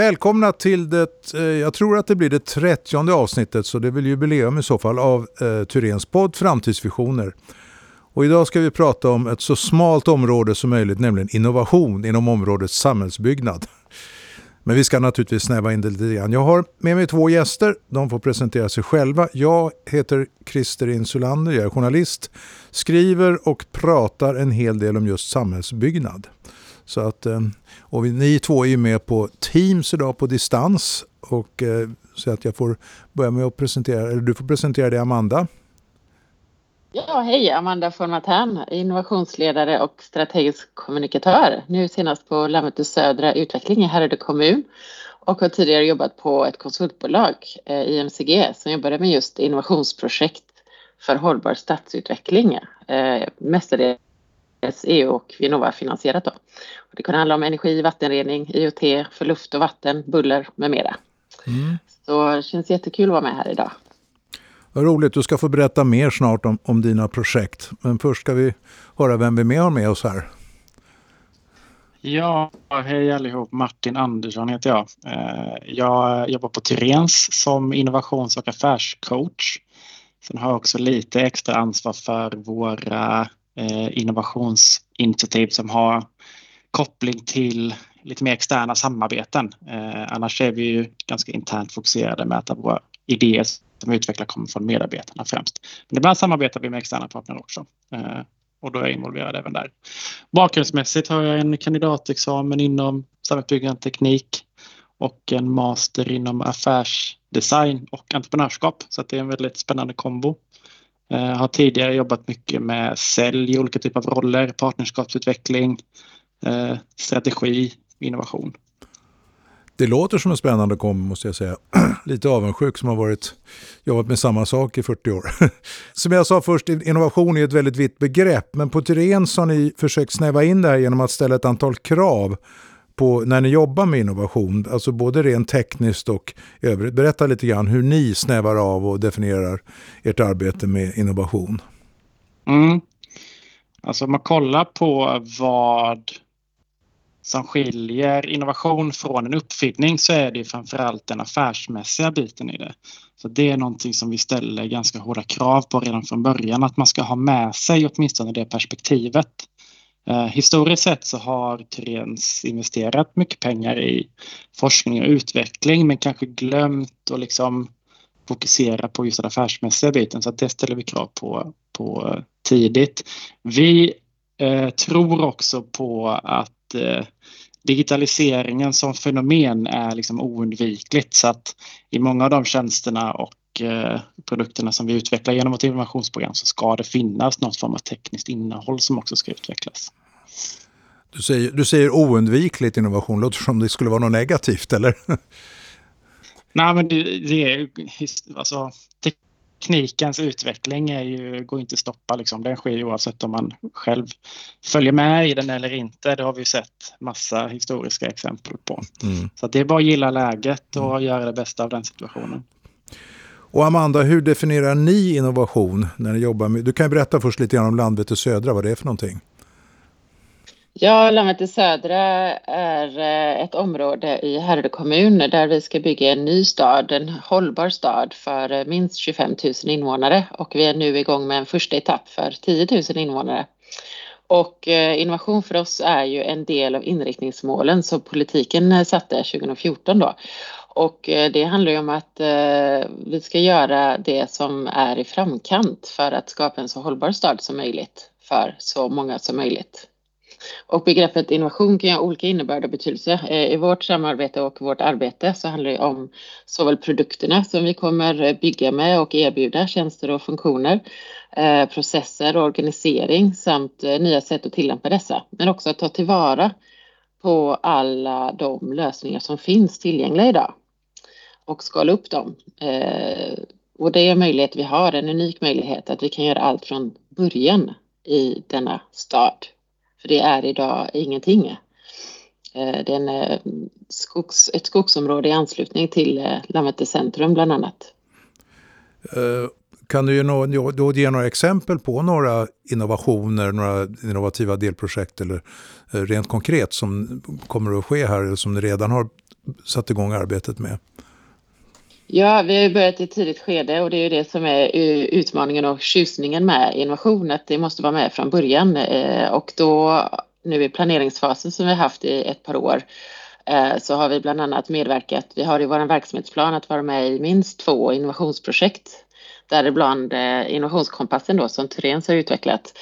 Välkomna till det, eh, jag tror att det blir det trettionde avsnittet, så det är väl jubileum i så fall, av eh, Tyrens podd Framtidsvisioner. Och idag ska vi prata om ett så smalt område som möjligt, nämligen innovation inom området samhällsbyggnad. Men vi ska naturligtvis snäva in det lite grann. Jag har med mig två gäster. De får presentera sig själva. Jag heter Christer Insulander, jag är journalist, skriver och pratar en hel del om just samhällsbyggnad. Så att, eh, och ni två är ju med på Teams idag på distans. Och, eh, så att jag får börja med att presentera, eller du får presentera dig Amanda. Ja, hej Amanda Formatern, innovationsledare och strategisk kommunikatör. Nu senast på Lammetu Södra Utveckling i Härryda kommun och har tidigare jobbat på ett konsultbolag, eh, IMCG, som jobbade med just innovationsprojekt för hållbar stadsutveckling. Mestadels EU och Vinnova finansierat. Då. Och det kunde handla om energi, vattenrening, IoT för luft och vatten, buller med mera. Mm. Så det känns jättekul att vara med här idag. Vad roligt, du ska få berätta mer snart om, om dina projekt. Men först ska vi höra vem vi mer har med oss här. Ja, hej allihop. Martin Andersson heter jag. Eh, jag jobbar på Tyrens som innovations och affärscoach. Sen har jag också lite extra ansvar för våra Eh, innovationsinitiativ som har koppling till lite mer externa samarbeten. Eh, annars är vi ju ganska internt fokuserade med att våra idéer som vi utvecklar kommer från medarbetarna främst. Men ibland samarbetar vi med externa partner också eh, och då är jag involverad även där. Bakgrundsmässigt har jag en kandidatexamen inom samhällsbyggande teknik och en master inom affärsdesign och entreprenörskap så det är en väldigt spännande kombo. Jag har tidigare jobbat mycket med sälj i olika typer av roller, partnerskapsutveckling, eh, strategi, innovation. Det låter som en spännande kombo måste jag säga. Lite avundsjuk som har varit, jobbat med samma sak i 40 år. Som jag sa först, innovation är ett väldigt vitt begrepp. Men på Tyrens har ni försökt snäva in det här genom att ställa ett antal krav på när ni jobbar med innovation, alltså både rent tekniskt och övrigt. Berätta lite grann hur ni snävar av och definierar ert arbete med innovation. Mm. Alltså om man kollar på vad som skiljer innovation från en uppfinning så är det framförallt den affärsmässiga biten i det. Så det är någonting som vi ställer ganska hårda krav på redan från början, att man ska ha med sig åtminstone det perspektivet. Eh, historiskt sett så har Tyrens investerat mycket pengar i forskning och utveckling men kanske glömt att liksom fokusera på just den affärsmässiga biten så att det ställer vi krav på, på tidigt. Vi eh, tror också på att eh, digitaliseringen som fenomen är liksom oundvikligt så att i många av de tjänsterna och eh, produkterna som vi utvecklar genom vårt innovationsprogram så ska det finnas någon form av tekniskt innehåll som också ska utvecklas. Du säger, du säger oundvikligt innovation, låter som det skulle vara något negativt eller? Nej men det, det är alltså teknikens utveckling är ju, går inte att stoppa. Liksom. Den sker oavsett om man själv följer med i den eller inte. Det har vi sett massa historiska exempel på. Mm. Så det är bara att gilla läget och mm. göra det bästa av den situationen. Och Amanda, hur definierar ni innovation när ni jobbar med... Du kan berätta först lite grann om Landvetter Södra, vad det är för någonting. Ja, Landvetter Södra är eh, ett område i Härryda kommun där vi ska bygga en ny stad, en hållbar stad för eh, minst 25 000 invånare och vi är nu igång med en första etapp för 10 000 invånare. Och eh, innovation för oss är ju en del av inriktningsmålen som politiken satte 2014 då. Och det handlar ju om att vi ska göra det som är i framkant för att skapa en så hållbar stad som möjligt för så många som möjligt. Och begreppet innovation kan ha olika innebörd och betydelse. Eh, I vårt samarbete och vårt arbete så handlar det om såväl produkterna som vi kommer bygga med och erbjuda, tjänster och funktioner, eh, processer och organisering samt eh, nya sätt att tillämpa dessa. Men också att ta tillvara på alla de lösningar som finns tillgängliga idag och skala upp dem. Och det är en möjlighet vi har, en unik möjlighet att vi kan göra allt från början i denna stad för det är idag ingenting. Eh, det är en, eh, skogs, ett skogsområde i anslutning till eh, Landvetter centrum bland annat. Kan du ge, no då ge några exempel på några innovationer, några innovativa delprojekt eller rent konkret som kommer att ske här eller som ni redan har satt igång arbetet med? Ja, vi har börjat i ett tidigt skede och det är ju det som är eh, utmaningen och tjusningen med innovation, att det måste vara med från början. Eh, och då nu i planeringsfasen som vi har haft i ett par år eh, så har vi bland annat medverkat, vi har i vår verksamhetsplan att vara med i minst två innovationsprojekt, däribland innovationskompassen då som Turens har utvecklat,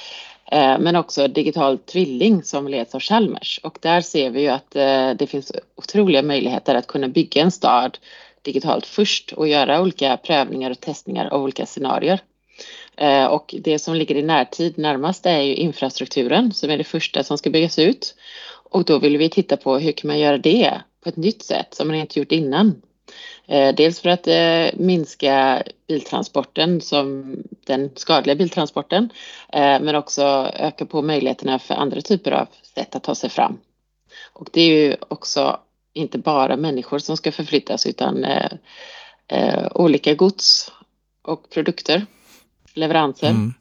men också digital tvilling som leds av Chalmers. Och där ser vi ju att det finns otroliga möjligheter att kunna bygga en stad digitalt först och göra olika prövningar och testningar av olika scenarier. Eh, och det som ligger i närtid närmast är ju infrastrukturen som är det första som ska byggas ut. Och då vill vi titta på hur kan man göra det på ett nytt sätt som man inte gjort innan. Eh, dels för att eh, minska biltransporten som den skadliga biltransporten men också öka på möjligheterna för andra typer av sätt att ta sig fram. Och det är ju också inte bara människor som ska förflyttas utan eh, eh, olika gods och produkter, leveranser. Mm.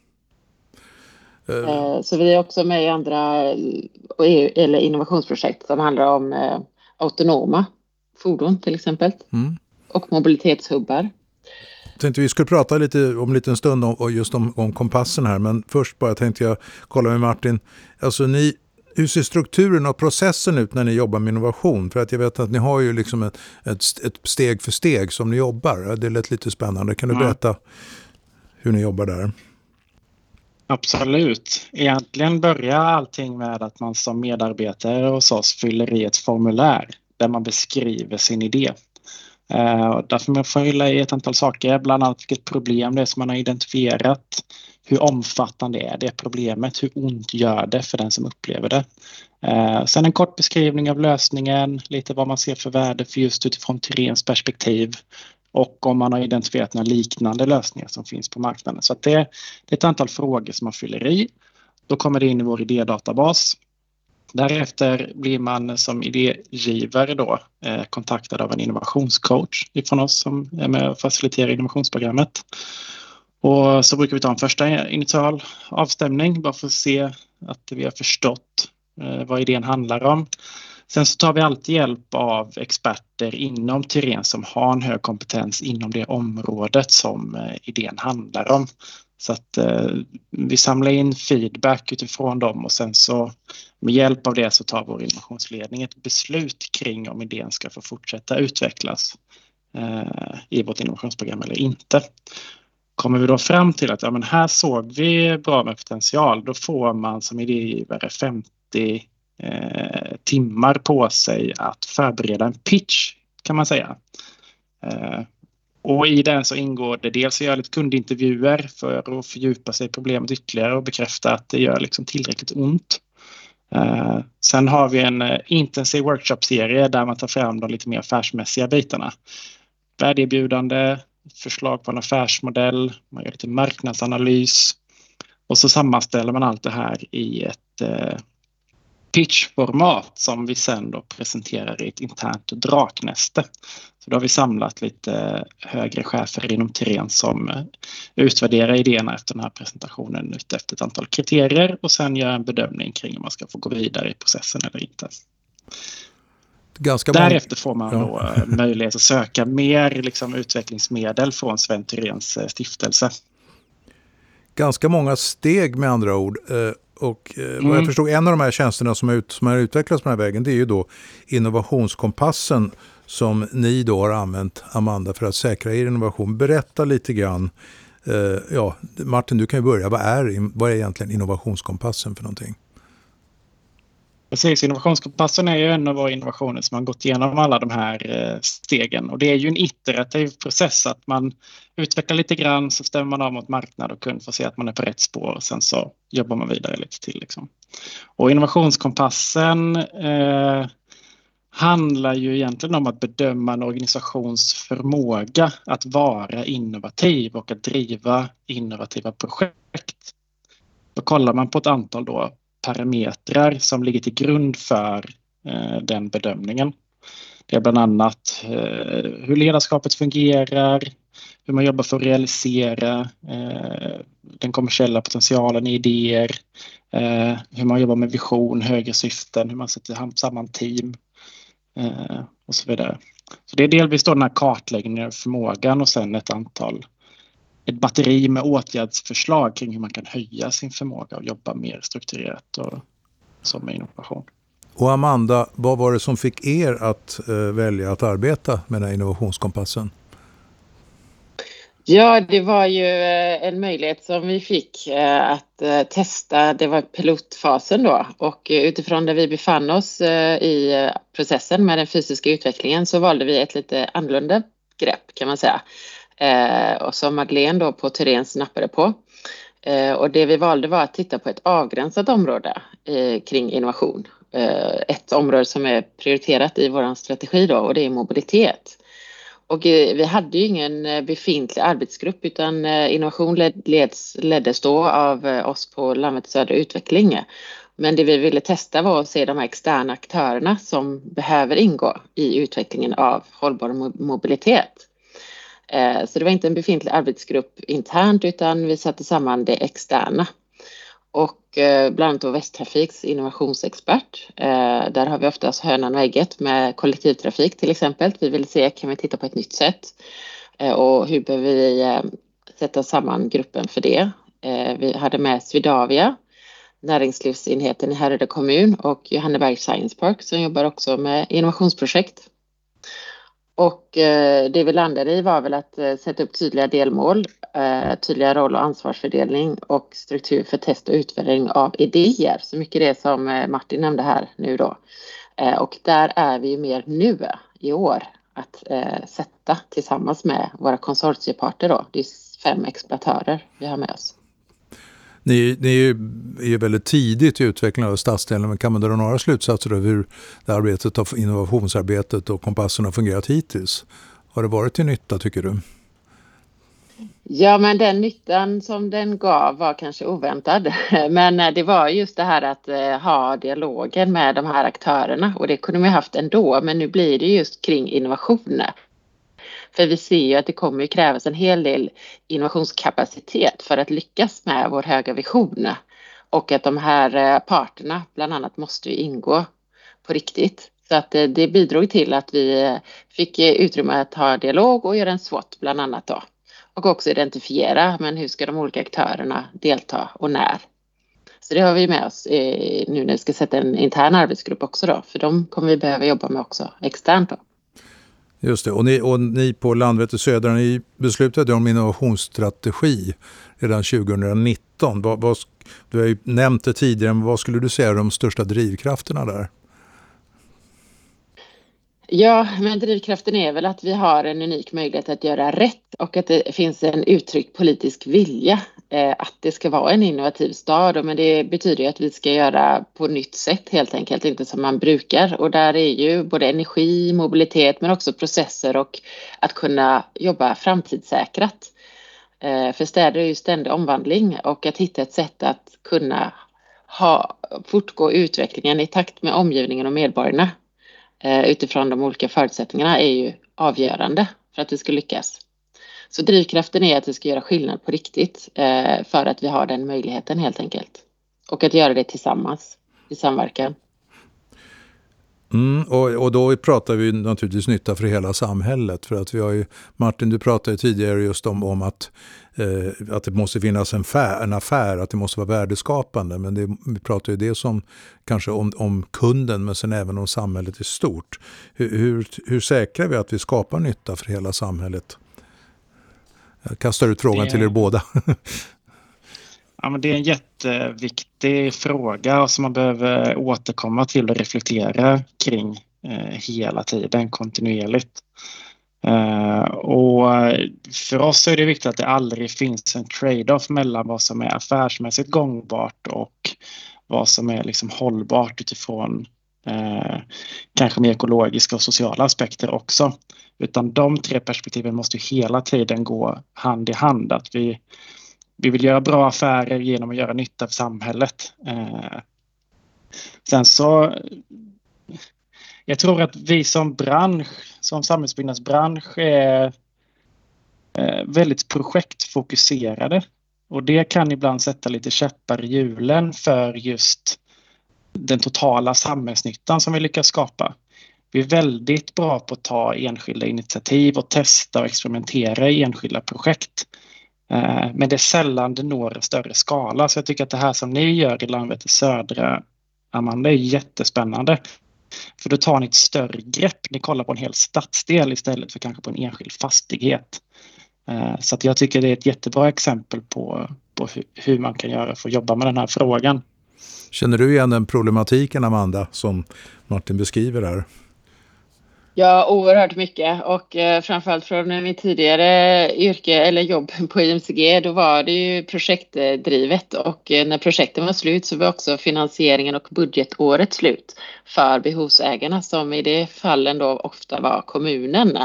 Uh. Så vi är också med i andra e eller innovationsprojekt som handlar om eh, autonoma fordon till exempel mm. och mobilitetshubbar. Jag tänkte vi skulle prata lite om en liten stund om, just om, om kompassen här men först bara tänkte jag kolla med Martin. Alltså ni hur ser strukturen och processen ut när ni jobbar med innovation? För att jag vet att ni har ju liksom ett, ett, ett steg för steg som ni jobbar. Det lät lite spännande. Kan du mm. berätta hur ni jobbar där? Absolut. Egentligen börjar allting med att man som medarbetare hos oss fyller i ett formulär där man beskriver sin idé. Uh, där får man fylla i ett antal saker, bland annat vilket problem det är som man har identifierat, hur omfattande är det problemet? Hur ont gör det för den som upplever det? Eh, sen en kort beskrivning av lösningen, lite vad man ser för värde för just utifrån Tyréns perspektiv och om man har identifierat några liknande lösningar som finns på marknaden. Så det, det, är ett antal frågor som man fyller i. Då kommer det in i vår idédatabas. Därefter blir man som idégivare då eh, kontaktad av en innovationscoach ifrån oss som är med och faciliterar innovationsprogrammet. Och så brukar vi ta en första initial avstämning bara för att se att vi har förstått eh, vad idén handlar om. Sen så tar vi alltid hjälp av experter inom Tyren som har en hög kompetens inom det området som eh, idén handlar om. Så att eh, vi samlar in feedback utifrån dem och sen så med hjälp av det så tar vår innovationsledning ett beslut kring om idén ska få fortsätta utvecklas eh, i vårt innovationsprogram eller inte. Kommer vi då fram till att ja, men här såg vi bra med potential, då får man som idégivare 50 eh, timmar på sig att förbereda en pitch kan man säga. Eh, och i den så ingår det dels att göra lite kundintervjuer för att fördjupa sig i problemet ytterligare och bekräfta att det gör liksom tillräckligt ont. Eh, sen har vi en eh, intensiv workshopserie där man tar fram de lite mer affärsmässiga bitarna. Värdeerbjudande, förslag på en affärsmodell, man gör lite marknadsanalys och så sammanställer man allt det här i ett eh, pitchformat som vi sen då presenterar i ett internt draknäste. Så då har vi samlat lite högre chefer inom Tiren som eh, utvärderar idéerna efter den här presentationen efter ett antal kriterier och sen gör en bedömning kring om man ska få gå vidare i processen eller inte. Ganska Därefter får man ja. då eh, möjlighet att söka mer liksom, utvecklingsmedel från Sven Thyréns eh, stiftelse. Ganska många steg med andra ord. Eh, och vad jag mm. förstod, en av de här tjänsterna som har, ut, som har utvecklats på den här vägen, det är ju då innovationskompassen som ni då har använt, Amanda, för att säkra er innovation. Berätta lite grann. Ja, Martin, du kan ju börja. Vad är, vad är egentligen innovationskompassen för någonting? Precis, innovationskompassen är ju en av våra innovationer som har gått igenom alla de här eh, stegen och det är ju en iterativ process att man utvecklar lite grann så stämmer man av mot marknad och kund för att se att man är på rätt spår och sen så jobbar man vidare lite till. Liksom. Och innovationskompassen eh, handlar ju egentligen om att bedöma en organisations förmåga att vara innovativ och att driva innovativa projekt. Då kollar man på ett antal då parametrar som ligger till grund för eh, den bedömningen. Det är bland annat eh, hur ledarskapet fungerar, hur man jobbar för att realisera eh, den kommersiella potentialen i idéer, hur man jobbar med vision, högre syften, hur man sätter samman team och så vidare. Så det är delvis då den här kartläggningen av förmågan och sen ett antal ett batteri med åtgärdsförslag kring hur man kan höja sin förmåga och jobba mer strukturerat och så med innovation. Och Amanda, vad var det som fick er att eh, välja att arbeta med den här innovationskompassen? Ja, det var ju eh, en möjlighet som vi fick eh, att eh, testa. Det var pilotfasen då och utifrån där vi befann oss i processen med den fysiska utvecklingen så valde vi ett lite annorlunda grepp kan man säga. Eh, och som Madeleine då på Tyrén snappade på. Eh, och det vi valde var att titta på ett avgränsat område eh, kring innovation. Ett område som är prioriterat i vår strategi då och det är mobilitet. Och vi hade ju ingen befintlig arbetsgrupp utan innovation leds, leddes då av oss på Landvetter Södra Utveckling. Men det vi ville testa var att se de här externa aktörerna som behöver ingå i utvecklingen av hållbar mobilitet. Eh, så det var inte en befintlig arbetsgrupp internt utan vi satte samman det externa och eh, bland annat då Västtrafiks innovationsexpert. Eh, där har vi oftast hönan och ägget med kollektivtrafik till exempel. Vi vill se, kan vi titta på ett nytt sätt? Och hur behöver vi sätta samman gruppen för det? Vi hade med Swedavia, näringslivsenheten i Härryda kommun och Johanneberg Science Park som jobbar också med innovationsprojekt. Och eh, det vi landade i var väl att eh, sätta upp tydliga delmål, eh, tydliga roll och ansvarsfördelning och struktur för test och utvärdering av idéer. Så mycket det som eh, Martin nämnde här nu då. Eh, och där är vi ju mer nu i år att eh, sätta tillsammans med våra konsortieparter då. Det är fem exploatörer vi har med oss. Ni, ni är, ju, är ju väldigt tidigt i utvecklingen av stadsdelen, men kan man dra några slutsatser av hur det arbetet av innovationsarbetet och kompassen har fungerat hittills? Har det varit till nytta tycker du? Ja, men den nyttan som den gav var kanske oväntad. Men eh, det var just det här att eh, ha dialogen med de här aktörerna och det kunde man haft ändå. Men nu blir det just kring innovationer. För vi ser ju att det kommer att krävas en hel del innovationskapacitet för att lyckas med vår höga vision. Och att de här eh, parterna bland annat måste ju ingå på riktigt. Så att eh, det bidrog till att vi eh, fick utrymme att ha dialog och göra en SWOT bland annat då. Och också identifiera, men hur ska de olika aktörerna delta och när? Så det har vi med oss nu när vi ska sätta en intern arbetsgrupp också då, för de kommer vi behöva jobba med också externt då. Just det, och ni, och ni på Landvetter Södra, ni beslutade om innovationsstrategi redan 2019. Vad, vad, du har ju nämnt det tidigare, men vad skulle du säga är de största drivkrafterna där? Ja, men drivkraften är väl att vi har en unik möjlighet att göra rätt och att det finns en uttryckt politisk vilja eh, att det ska vara en innovativ stad. Men det betyder ju att vi ska göra på nytt sätt helt enkelt, inte som man brukar. Och där är ju både energi, mobilitet men också processer och att kunna jobba framtidssäkrat. Eh, för städer är ju ständig omvandling och att hitta ett sätt att kunna ha, fortgå utvecklingen i takt med omgivningen och medborgarna Eh, utifrån de olika förutsättningarna är ju avgörande för att vi ska lyckas. Så drivkraften är att vi ska göra skillnad på riktigt eh, för att vi har den möjligheten helt enkelt. Och att göra det tillsammans, i samverkan. Mm, och, och då pratar vi naturligtvis nytta för hela samhället. För att vi har ju, Martin, du pratade tidigare just om, om att, eh, att det måste finnas en, fär, en affär, att det måste vara värdeskapande. Men det, vi pratar ju det som kanske om, om kunden, men sen även om samhället i stort. Hur, hur, hur säkrar vi att vi skapar nytta för hela samhället? Jag kastar ut frågan det... till er båda. Ja, men det är en jätteviktig fråga som man behöver återkomma till och reflektera kring eh, hela tiden kontinuerligt. Eh, och för oss är det viktigt att det aldrig finns en trade-off mellan vad som är affärsmässigt gångbart och vad som är liksom hållbart utifrån eh, kanske mer ekologiska och sociala aspekter också. Utan de tre perspektiven måste hela tiden gå hand i hand. Att vi vi vill göra bra affärer genom att göra nytta för samhället. Eh, sen så jag tror att vi som bransch, som samhällsbyggnadsbransch är eh, väldigt projektfokuserade. Och det kan ibland sätta lite käppar i hjulen för just den totala samhällsnyttan som vi lyckas skapa. Vi är väldigt bra på att ta enskilda initiativ och testa och experimentera i enskilda projekt. Eh, men det är sällan det når en större skala. Så jag tycker att det här som ni gör i Landvetter Södra, Amanda, är jättespännande. För då tar ni ett större grepp. Ni kollar på en hel stadsdel istället för kanske på en enskild fastighet. Eh, så att jag tycker det är ett jättebra exempel på, på hur man kan göra för att jobba med den här frågan. Känner du igen den problematiken, Amanda, som Martin beskriver här? Ja, oerhört mycket och eh, framförallt från mitt tidigare yrke eller jobb på IMCG då var det ju projektdrivet och eh, när projekten var slut så var också finansieringen och budgetåret slut för behovsägarna som i det fallen då ofta var kommunen.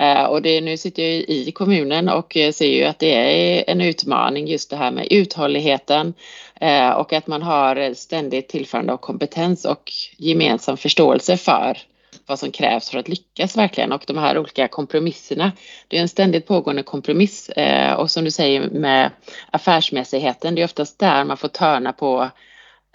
Eh, och det, nu sitter jag i kommunen och eh, ser ju att det är en utmaning just det här med uthålligheten eh, och att man har ständigt tillförande av kompetens och gemensam förståelse för vad som krävs för att lyckas verkligen och de här olika kompromisserna. Det är en ständigt pågående kompromiss och som du säger med affärsmässigheten, det är oftast där man får törna på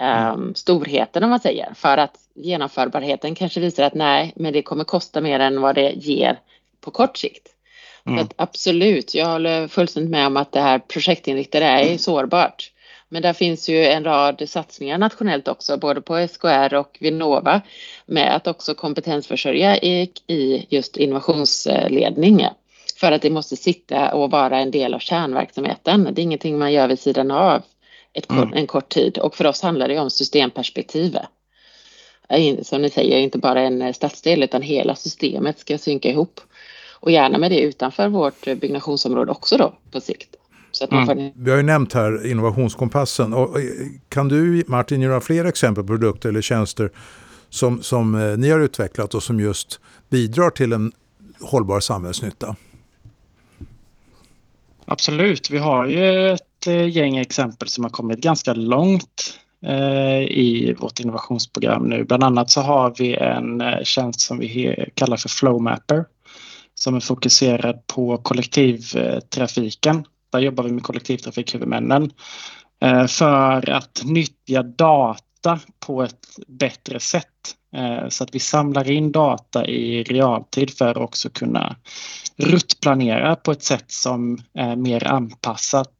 um, storheten om man säger för att genomförbarheten kanske visar att nej, men det kommer kosta mer än vad det ger på kort sikt. Mm. Att absolut, jag håller fullständigt med om att det här projektinriktade är sårbart. Men där finns ju en rad satsningar nationellt också, både på SKR och Vinnova med att också kompetensförsörja i, i just innovationsledning. För att det måste sitta och vara en del av kärnverksamheten. Det är ingenting man gör vid sidan av ett, mm. en kort tid och för oss handlar det om systemperspektiv. Som ni säger, inte bara en stadsdel utan hela systemet ska synka ihop. Och gärna med det utanför vårt byggnationsområde också då på sikt. Så att mm. får... Vi har ju nämnt här innovationskompassen. Och kan du Martin göra fler exempel på produkter eller tjänster som, som eh, ni har utvecklat och som just bidrar till en hållbar samhällsnytta? Absolut, vi har ju ett eh, gäng exempel som har kommit ganska långt eh, i vårt innovationsprogram nu. Bland annat så har vi en tjänst som vi kallar för Flowmapper som är fokuserad på kollektivtrafiken. Där jobbar vi med kollektivtrafikhuvudmännen eh, för att nyttja data på ett bättre sätt. Eh, så att vi samlar in data i realtid för att också kunna ruttplanera på ett sätt som är mer anpassat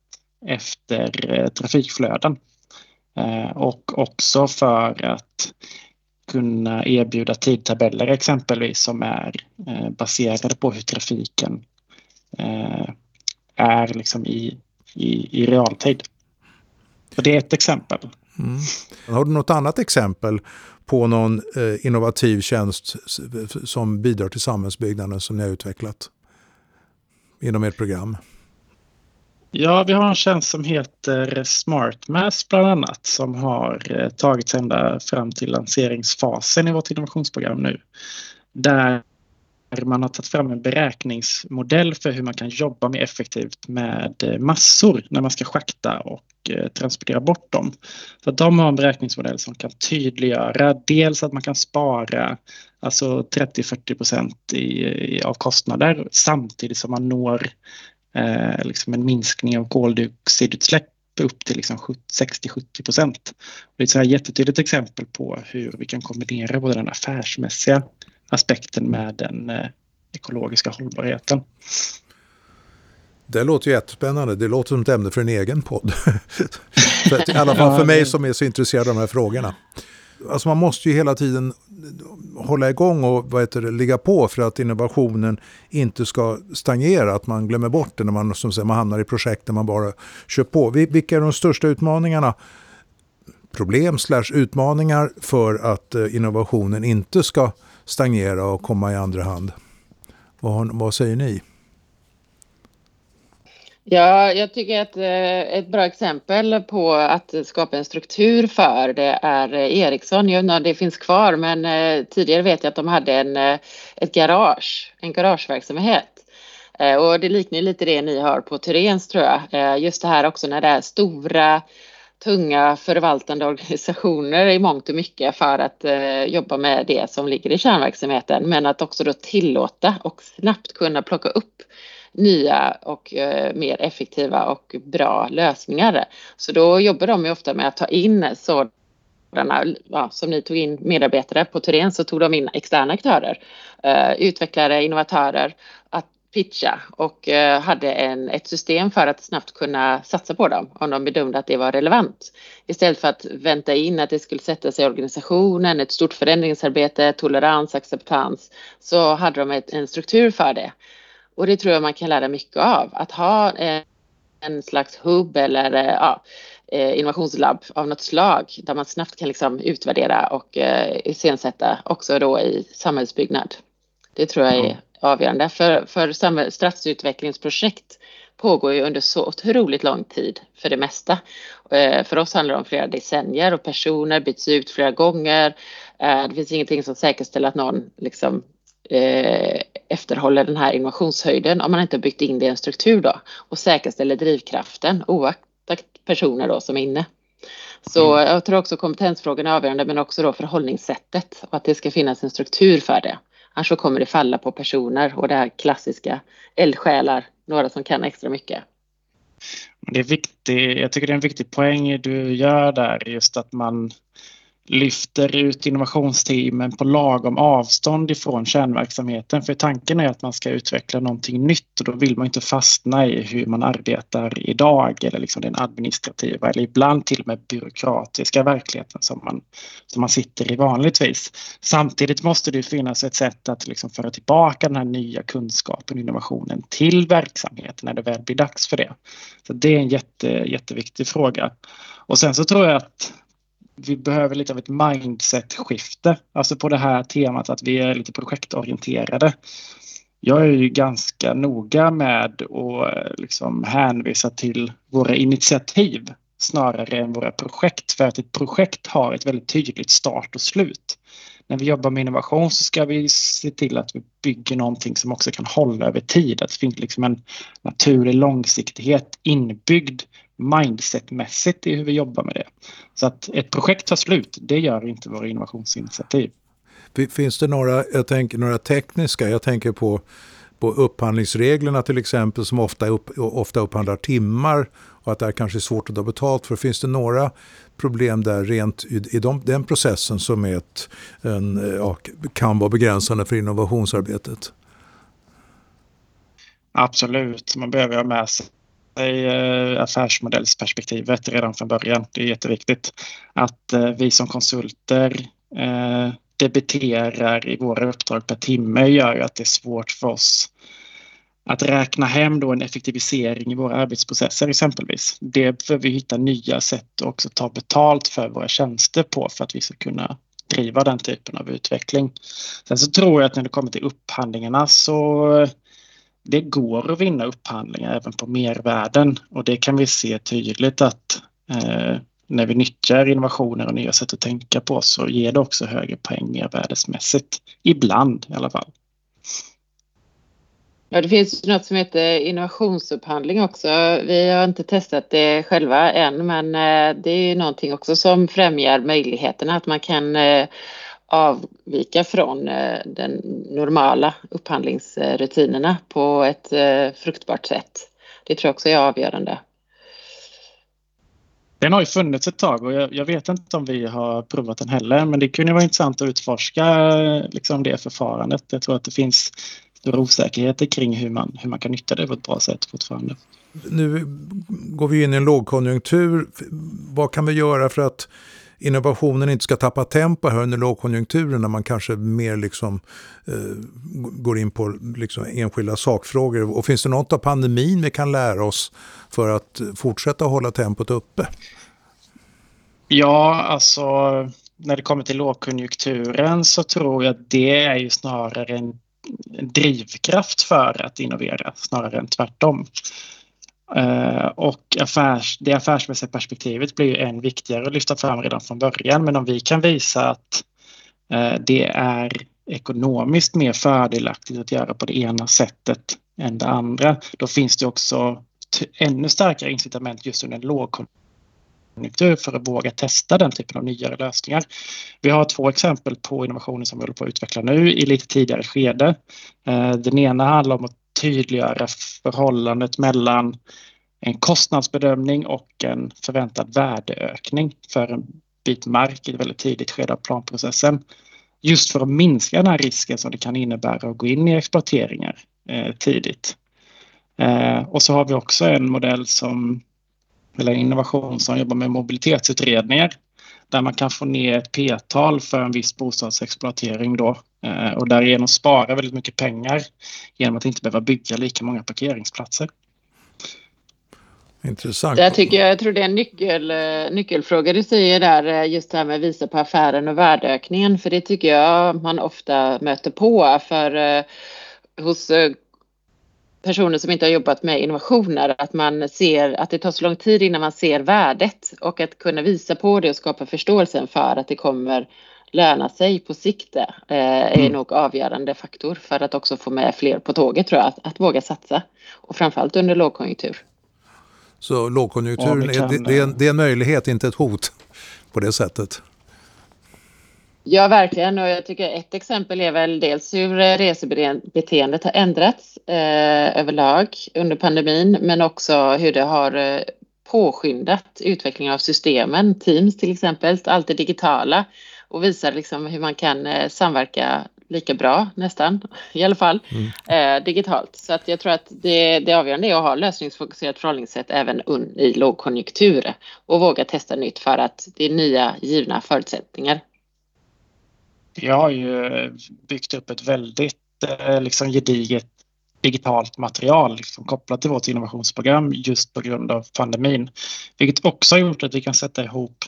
efter eh, trafikflöden. Eh, och också för att kunna erbjuda tidtabeller exempelvis som är eh, baserade på hur trafiken eh, är liksom i, i, i realtid. Så det är ett exempel. Mm. Har du något annat exempel på någon eh, innovativ tjänst som bidrar till samhällsbyggnaden som ni har utvecklat inom ert program? Ja, vi har en tjänst som heter SmartMass bland annat som har eh, tagits ända fram till lanseringsfasen i vårt innovationsprogram nu. Där man har tagit fram en beräkningsmodell för hur man kan jobba mer effektivt med eh, massor när man ska schakta och eh, transportera bort dem. Så de har en beräkningsmodell som kan tydliggöra dels att man kan spara alltså 30-40 procent av kostnader samtidigt som man når eh, liksom en minskning av koldioxidutsläpp upp till liksom 60-70 procent. Det är ett så här jättetydligt exempel på hur vi kan kombinera både den affärsmässiga aspekten med den eh, ekologiska hållbarheten. Det låter ju jättespännande. Det låter som ett ämne för en egen podd. I alla fall för mig som är så intresserad av de här frågorna. Alltså man måste ju hela tiden hålla igång och vad heter det, ligga på för att innovationen inte ska stagnera, att man glömmer bort det när man, som säger, man hamnar i projekt där man bara kör på. Vilka är de största utmaningarna? Problem slash utmaningar för att eh, innovationen inte ska stagnera och komma i andra hand. Vad, vad säger ni? Ja, jag tycker att eh, ett bra exempel på att skapa en struktur för det är Ericsson. Jag undrar det finns kvar, men eh, tidigare vet jag att de hade en, eh, ett garage, en garageverksamhet. Och det liknar lite det ni har på Tyréns, tror jag. Just det här också när det är stora, tunga förvaltande organisationer i mångt och mycket för att eh, jobba med det som ligger i kärnverksamheten. Men att också då tillåta och snabbt kunna plocka upp nya och eh, mer effektiva och bra lösningar. Så då jobbar de ju ofta med att ta in sådana, ja, som ni tog in medarbetare på Turén så tog de in externa aktörer, eh, utvecklare, innovatörer, pitcha och eh, hade en, ett system för att snabbt kunna satsa på dem om de bedömde att det var relevant. Istället för att vänta in att det skulle sätta sig i organisationen, ett stort förändringsarbete, tolerans, acceptans, så hade de ett, en struktur för det. Och det tror jag man kan lära mycket av. Att ha en, slags hubb eller eh, ja, eh, innovationslabb av något slag där man snabbt kan liksom utvärdera och iscensätta också då i samhällsbyggnad. Det tror jag är avgörande. För, för stadsutvecklingsprojekt pågår ju under så otroligt lång tid för det mesta. Eh, för oss handlar det om flera decennier och personer byts ut flera gånger. Eh, det finns ingenting som säkerställer att någon liksom eh, efterhåller den här innovationshöjden om man inte har byggt in det i en struktur då och säkerställer drivkraften oaktat personer då som är inne. Så mm. jag tror också kompetensfrågan är avgörande men också då förhållningssättet och att det ska finnas en struktur för det. Annars så kommer det falla på personer och det här klassiska eldsjälar, några som kan extra mycket. Det är viktigt, jag tycker det är en viktig poäng du gör där, just att man lyfter ut innovationsteamen på lagom avstånd ifrån kärnverksamheten. För tanken är att man ska utveckla någonting nytt och då vill man inte fastna i hur man arbetar idag eller liksom den administrativa eller ibland till och med byråkratiska verkligheten som man, som man sitter i vanligtvis. Samtidigt måste det finnas ett sätt att liksom föra tillbaka den här nya kunskapen och innovationen till verksamheten när det väl blir dags för det. Så Det är en jätte, jätteviktig fråga. Och sen så tror jag att vi behöver lite av ett mindset-skifte. Alltså på det här temat att vi är lite projektorienterade. Jag är ju ganska noga med att eh, liksom hänvisa till våra initiativ snarare än våra projekt. För att ett projekt har ett väldigt tydligt start och slut. När vi jobbar med innovation så ska vi se till att vi bygger någonting som också kan hålla över tid. Att det finns liksom en naturlig långsiktighet inbyggd mindsetmässigt i hur vi jobbar med det. Så att ett projekt tar slut, det gör inte våra innovationsinitiativ. Finns det några, jag tänker, några tekniska, jag tänker på, på upphandlingsreglerna till exempel som ofta, upp, ofta upphandlar timmar och att det är kanske är svårt att ta betalt för. Finns det några problem där rent i, i de, den processen som är ett, en, ja, kan vara begränsande för innovationsarbetet? Absolut, man behöver ha med sig sig eh, affärsmodellsperspektivet redan från början. Det är jätteviktigt att eh, vi som konsulter eh, debiterar i våra uppdrag per timme gör att det är svårt för oss att räkna hem då en effektivisering i våra arbetsprocesser exempelvis. Det behöver vi hitta nya sätt att också ta betalt för våra tjänster på för att vi ska kunna driva den typen av utveckling. Sen så tror jag att när det kommer till upphandlingarna så det går att vinna upphandlingar även på mervärden och det kan vi se tydligt att eh, när vi nyttjar innovationer och nya sätt att tänka på så ger det också högre poäng mervärdesmässigt. Ibland i alla fall. Ja, det finns något som heter innovationsupphandling också. Vi har inte testat det själva än, men eh, det är någonting också som främjar möjligheterna att man kan eh, avvika från eh, den normala upphandlingsrutinerna på ett eh, fruktbart sätt. Det tror jag också är avgörande. Den har ju funnits ett tag och jag, jag, vet inte om vi har provat den heller men det kunde vara intressant att utforska liksom det förfarandet. Jag tror att det finns stora osäkerheter kring hur man, hur man kan nyttja det på ett bra sätt fortfarande. Nu går vi in i en lågkonjunktur. Vad kan vi göra för att innovationen inte ska tappa tempo här under lågkonjunkturen när man kanske mer liksom, eh, går in på liksom enskilda sakfrågor. Och finns det något av pandemin vi kan lära oss för att fortsätta hålla tempot uppe? Ja, alltså när det kommer till lågkonjunkturen så tror jag att det är ju snarare en drivkraft för att innovera snarare än tvärtom. Eh, och affärs, det affärsmässiga perspektivet blir ju än viktigare att lyfta fram redan från början. Men om vi kan visa att eh, det är ekonomiskt mer fördelaktigt att göra på det ena sättet än det andra, då finns det också ännu starkare incitament just under en lågkonjunktur för att våga testa den typen av nyare lösningar. Vi har två exempel på innovationer som vi håller på att utveckla nu i lite tidigare skede. Eh, den ena handlar om att tydliggöra förhållandet mellan en kostnadsbedömning och en förväntad värdeökning för en bit mark i ett väldigt tidigt skede av planprocessen. Just för att minska den här risken som det kan innebära att gå in i exploateringar eh, tidigt. Eh, och så har vi också en modell som, eller innovation som jobbar med mobilitetsutredningar där man kan få ner ett p-tal för en viss bostadsexploatering då eh, och därigenom spara väldigt mycket pengar genom att inte behöva bygga lika många parkeringsplatser. Intressant. Jag, tycker, jag tror det är en nyckel, eh, nyckelfråga du säger där, eh, just det här med att visa på affären och värdeökningen, för det tycker jag man ofta möter på för hos personer som inte har jobbat med innovationer, att man ser att det tar så lång tid innan man ser värdet och att kunna visa på det och skapa förståelsen för att det kommer löna sig på sikt eh, är mm. nog avgörande faktor för att också få med fler på tåget tror jag, att, att våga satsa och framförallt under lågkonjunktur. Så lågkonjunkturen, ja, det, det, är en, det är en möjlighet, inte ett hot på det sättet? Ja, verkligen. Och jag tycker ett exempel är väl dels hur resebeteendet har ändrats eh, överlag under pandemin, men också hur det har eh, påskyndat utvecklingen av systemen. Teams till exempel, alltid digitala och visar liksom hur man kan eh, samverka lika bra nästan, i alla fall, mm. eh, digitalt. Så att jag tror att det, det avgörande är att ha lösningsfokuserat förhållningssätt även i lågkonjunktur och våga testa nytt för att det är nya givna förutsättningar. Jag har ju byggt upp ett väldigt eh, liksom, gediget digitalt material liksom, kopplat till vårt innovationsprogram just på grund av pandemin. Vilket också har gjort att vi kan sätta ihop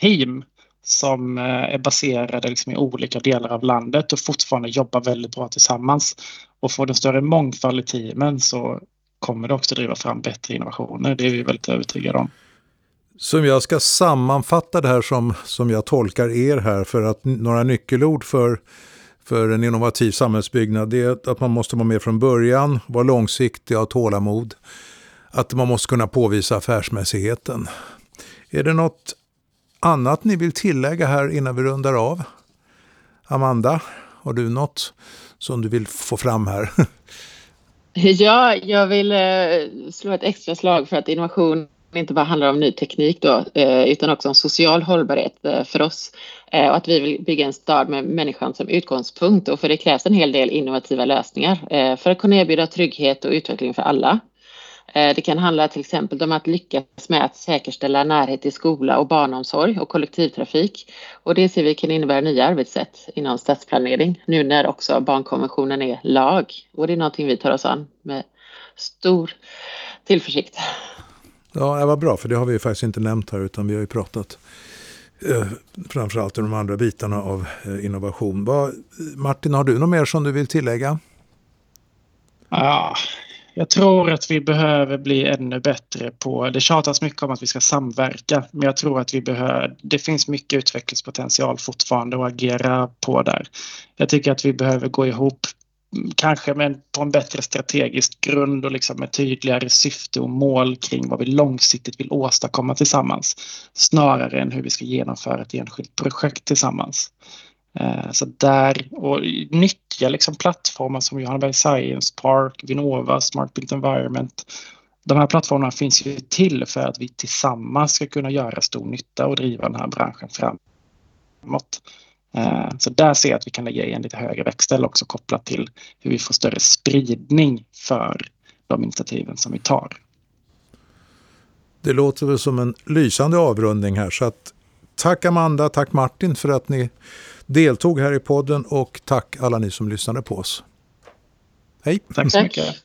team som eh, är baserade liksom i olika delar av landet och fortfarande jobbar väldigt bra tillsammans. Och får den större mångfald i teamen så kommer det också driva fram bättre innovationer. Det är vi väldigt övertygade om. Som jag ska sammanfatta det här som, som jag tolkar er här för att några nyckelord för, för en innovativ samhällsbyggnad det är att man måste vara med från början, vara långsiktig och ha tålamod. Att man måste kunna påvisa affärsmässigheten. Är det något annat ni vill tillägga här innan vi rundar av? Amanda, har du något som du vill få fram här? Ja, jag vill eh, slå ett extra slag för att innovation inte bara handlar om ny teknik då, eh, utan också om social hållbarhet eh, för oss. Eh, och att vi vill bygga en stad med människan som utgångspunkt och för det krävs en hel del innovativa lösningar för att kunna erbjuda trygghet och utveckling för alla. Det kan handla till exempel om att lyckas med att säkerställa närhet till skola och barnomsorg och kollektivtrafik. Och det ser vi kan innebära nya arbetssätt inom stadsplanering nu när också barnkonventionen är lag. Och det är någonting vi tar oss an med stor tillförsikt. Ja, det var bra, för det har vi faktiskt inte nämnt här, utan vi har ju pratat eh, framförallt om de andra bitarna av eh, innovation. Vad, Martin, har du något mer som du vill tillägga? Ja, jag tror att vi behöver bli ännu bättre på, det tjatas mycket om att vi ska samverka, men jag tror att vi behöver, det finns mycket utvecklingspotential fortfarande att agera på där. Jag tycker att vi behöver gå ihop kanske med, på en bättre strategisk grund och liksom med tydligare syfte och mål kring vad vi långsiktigt vill åstadkomma tillsammans snarare än hur vi ska genomföra ett enskilt projekt tillsammans. Eh, så där och nyttja liksom plattformar som Johanneberg Science Park, Vinnova, Smart Built Environment. De här plattformarna finns ju till för att vi tillsammans ska kunna göra stor nytta och driva den här branschen framåt. Eh, så där ser jag att vi kan lägga i en lite högre växel också kopplat till hur vi får större spridning för de initiativen som vi tar. Det låter väl som en lysande avrundning här så att tack Amanda, tack Martin för att ni deltog här i podden och tack alla ni som lyssnade på oss. Hej! Tack så mycket.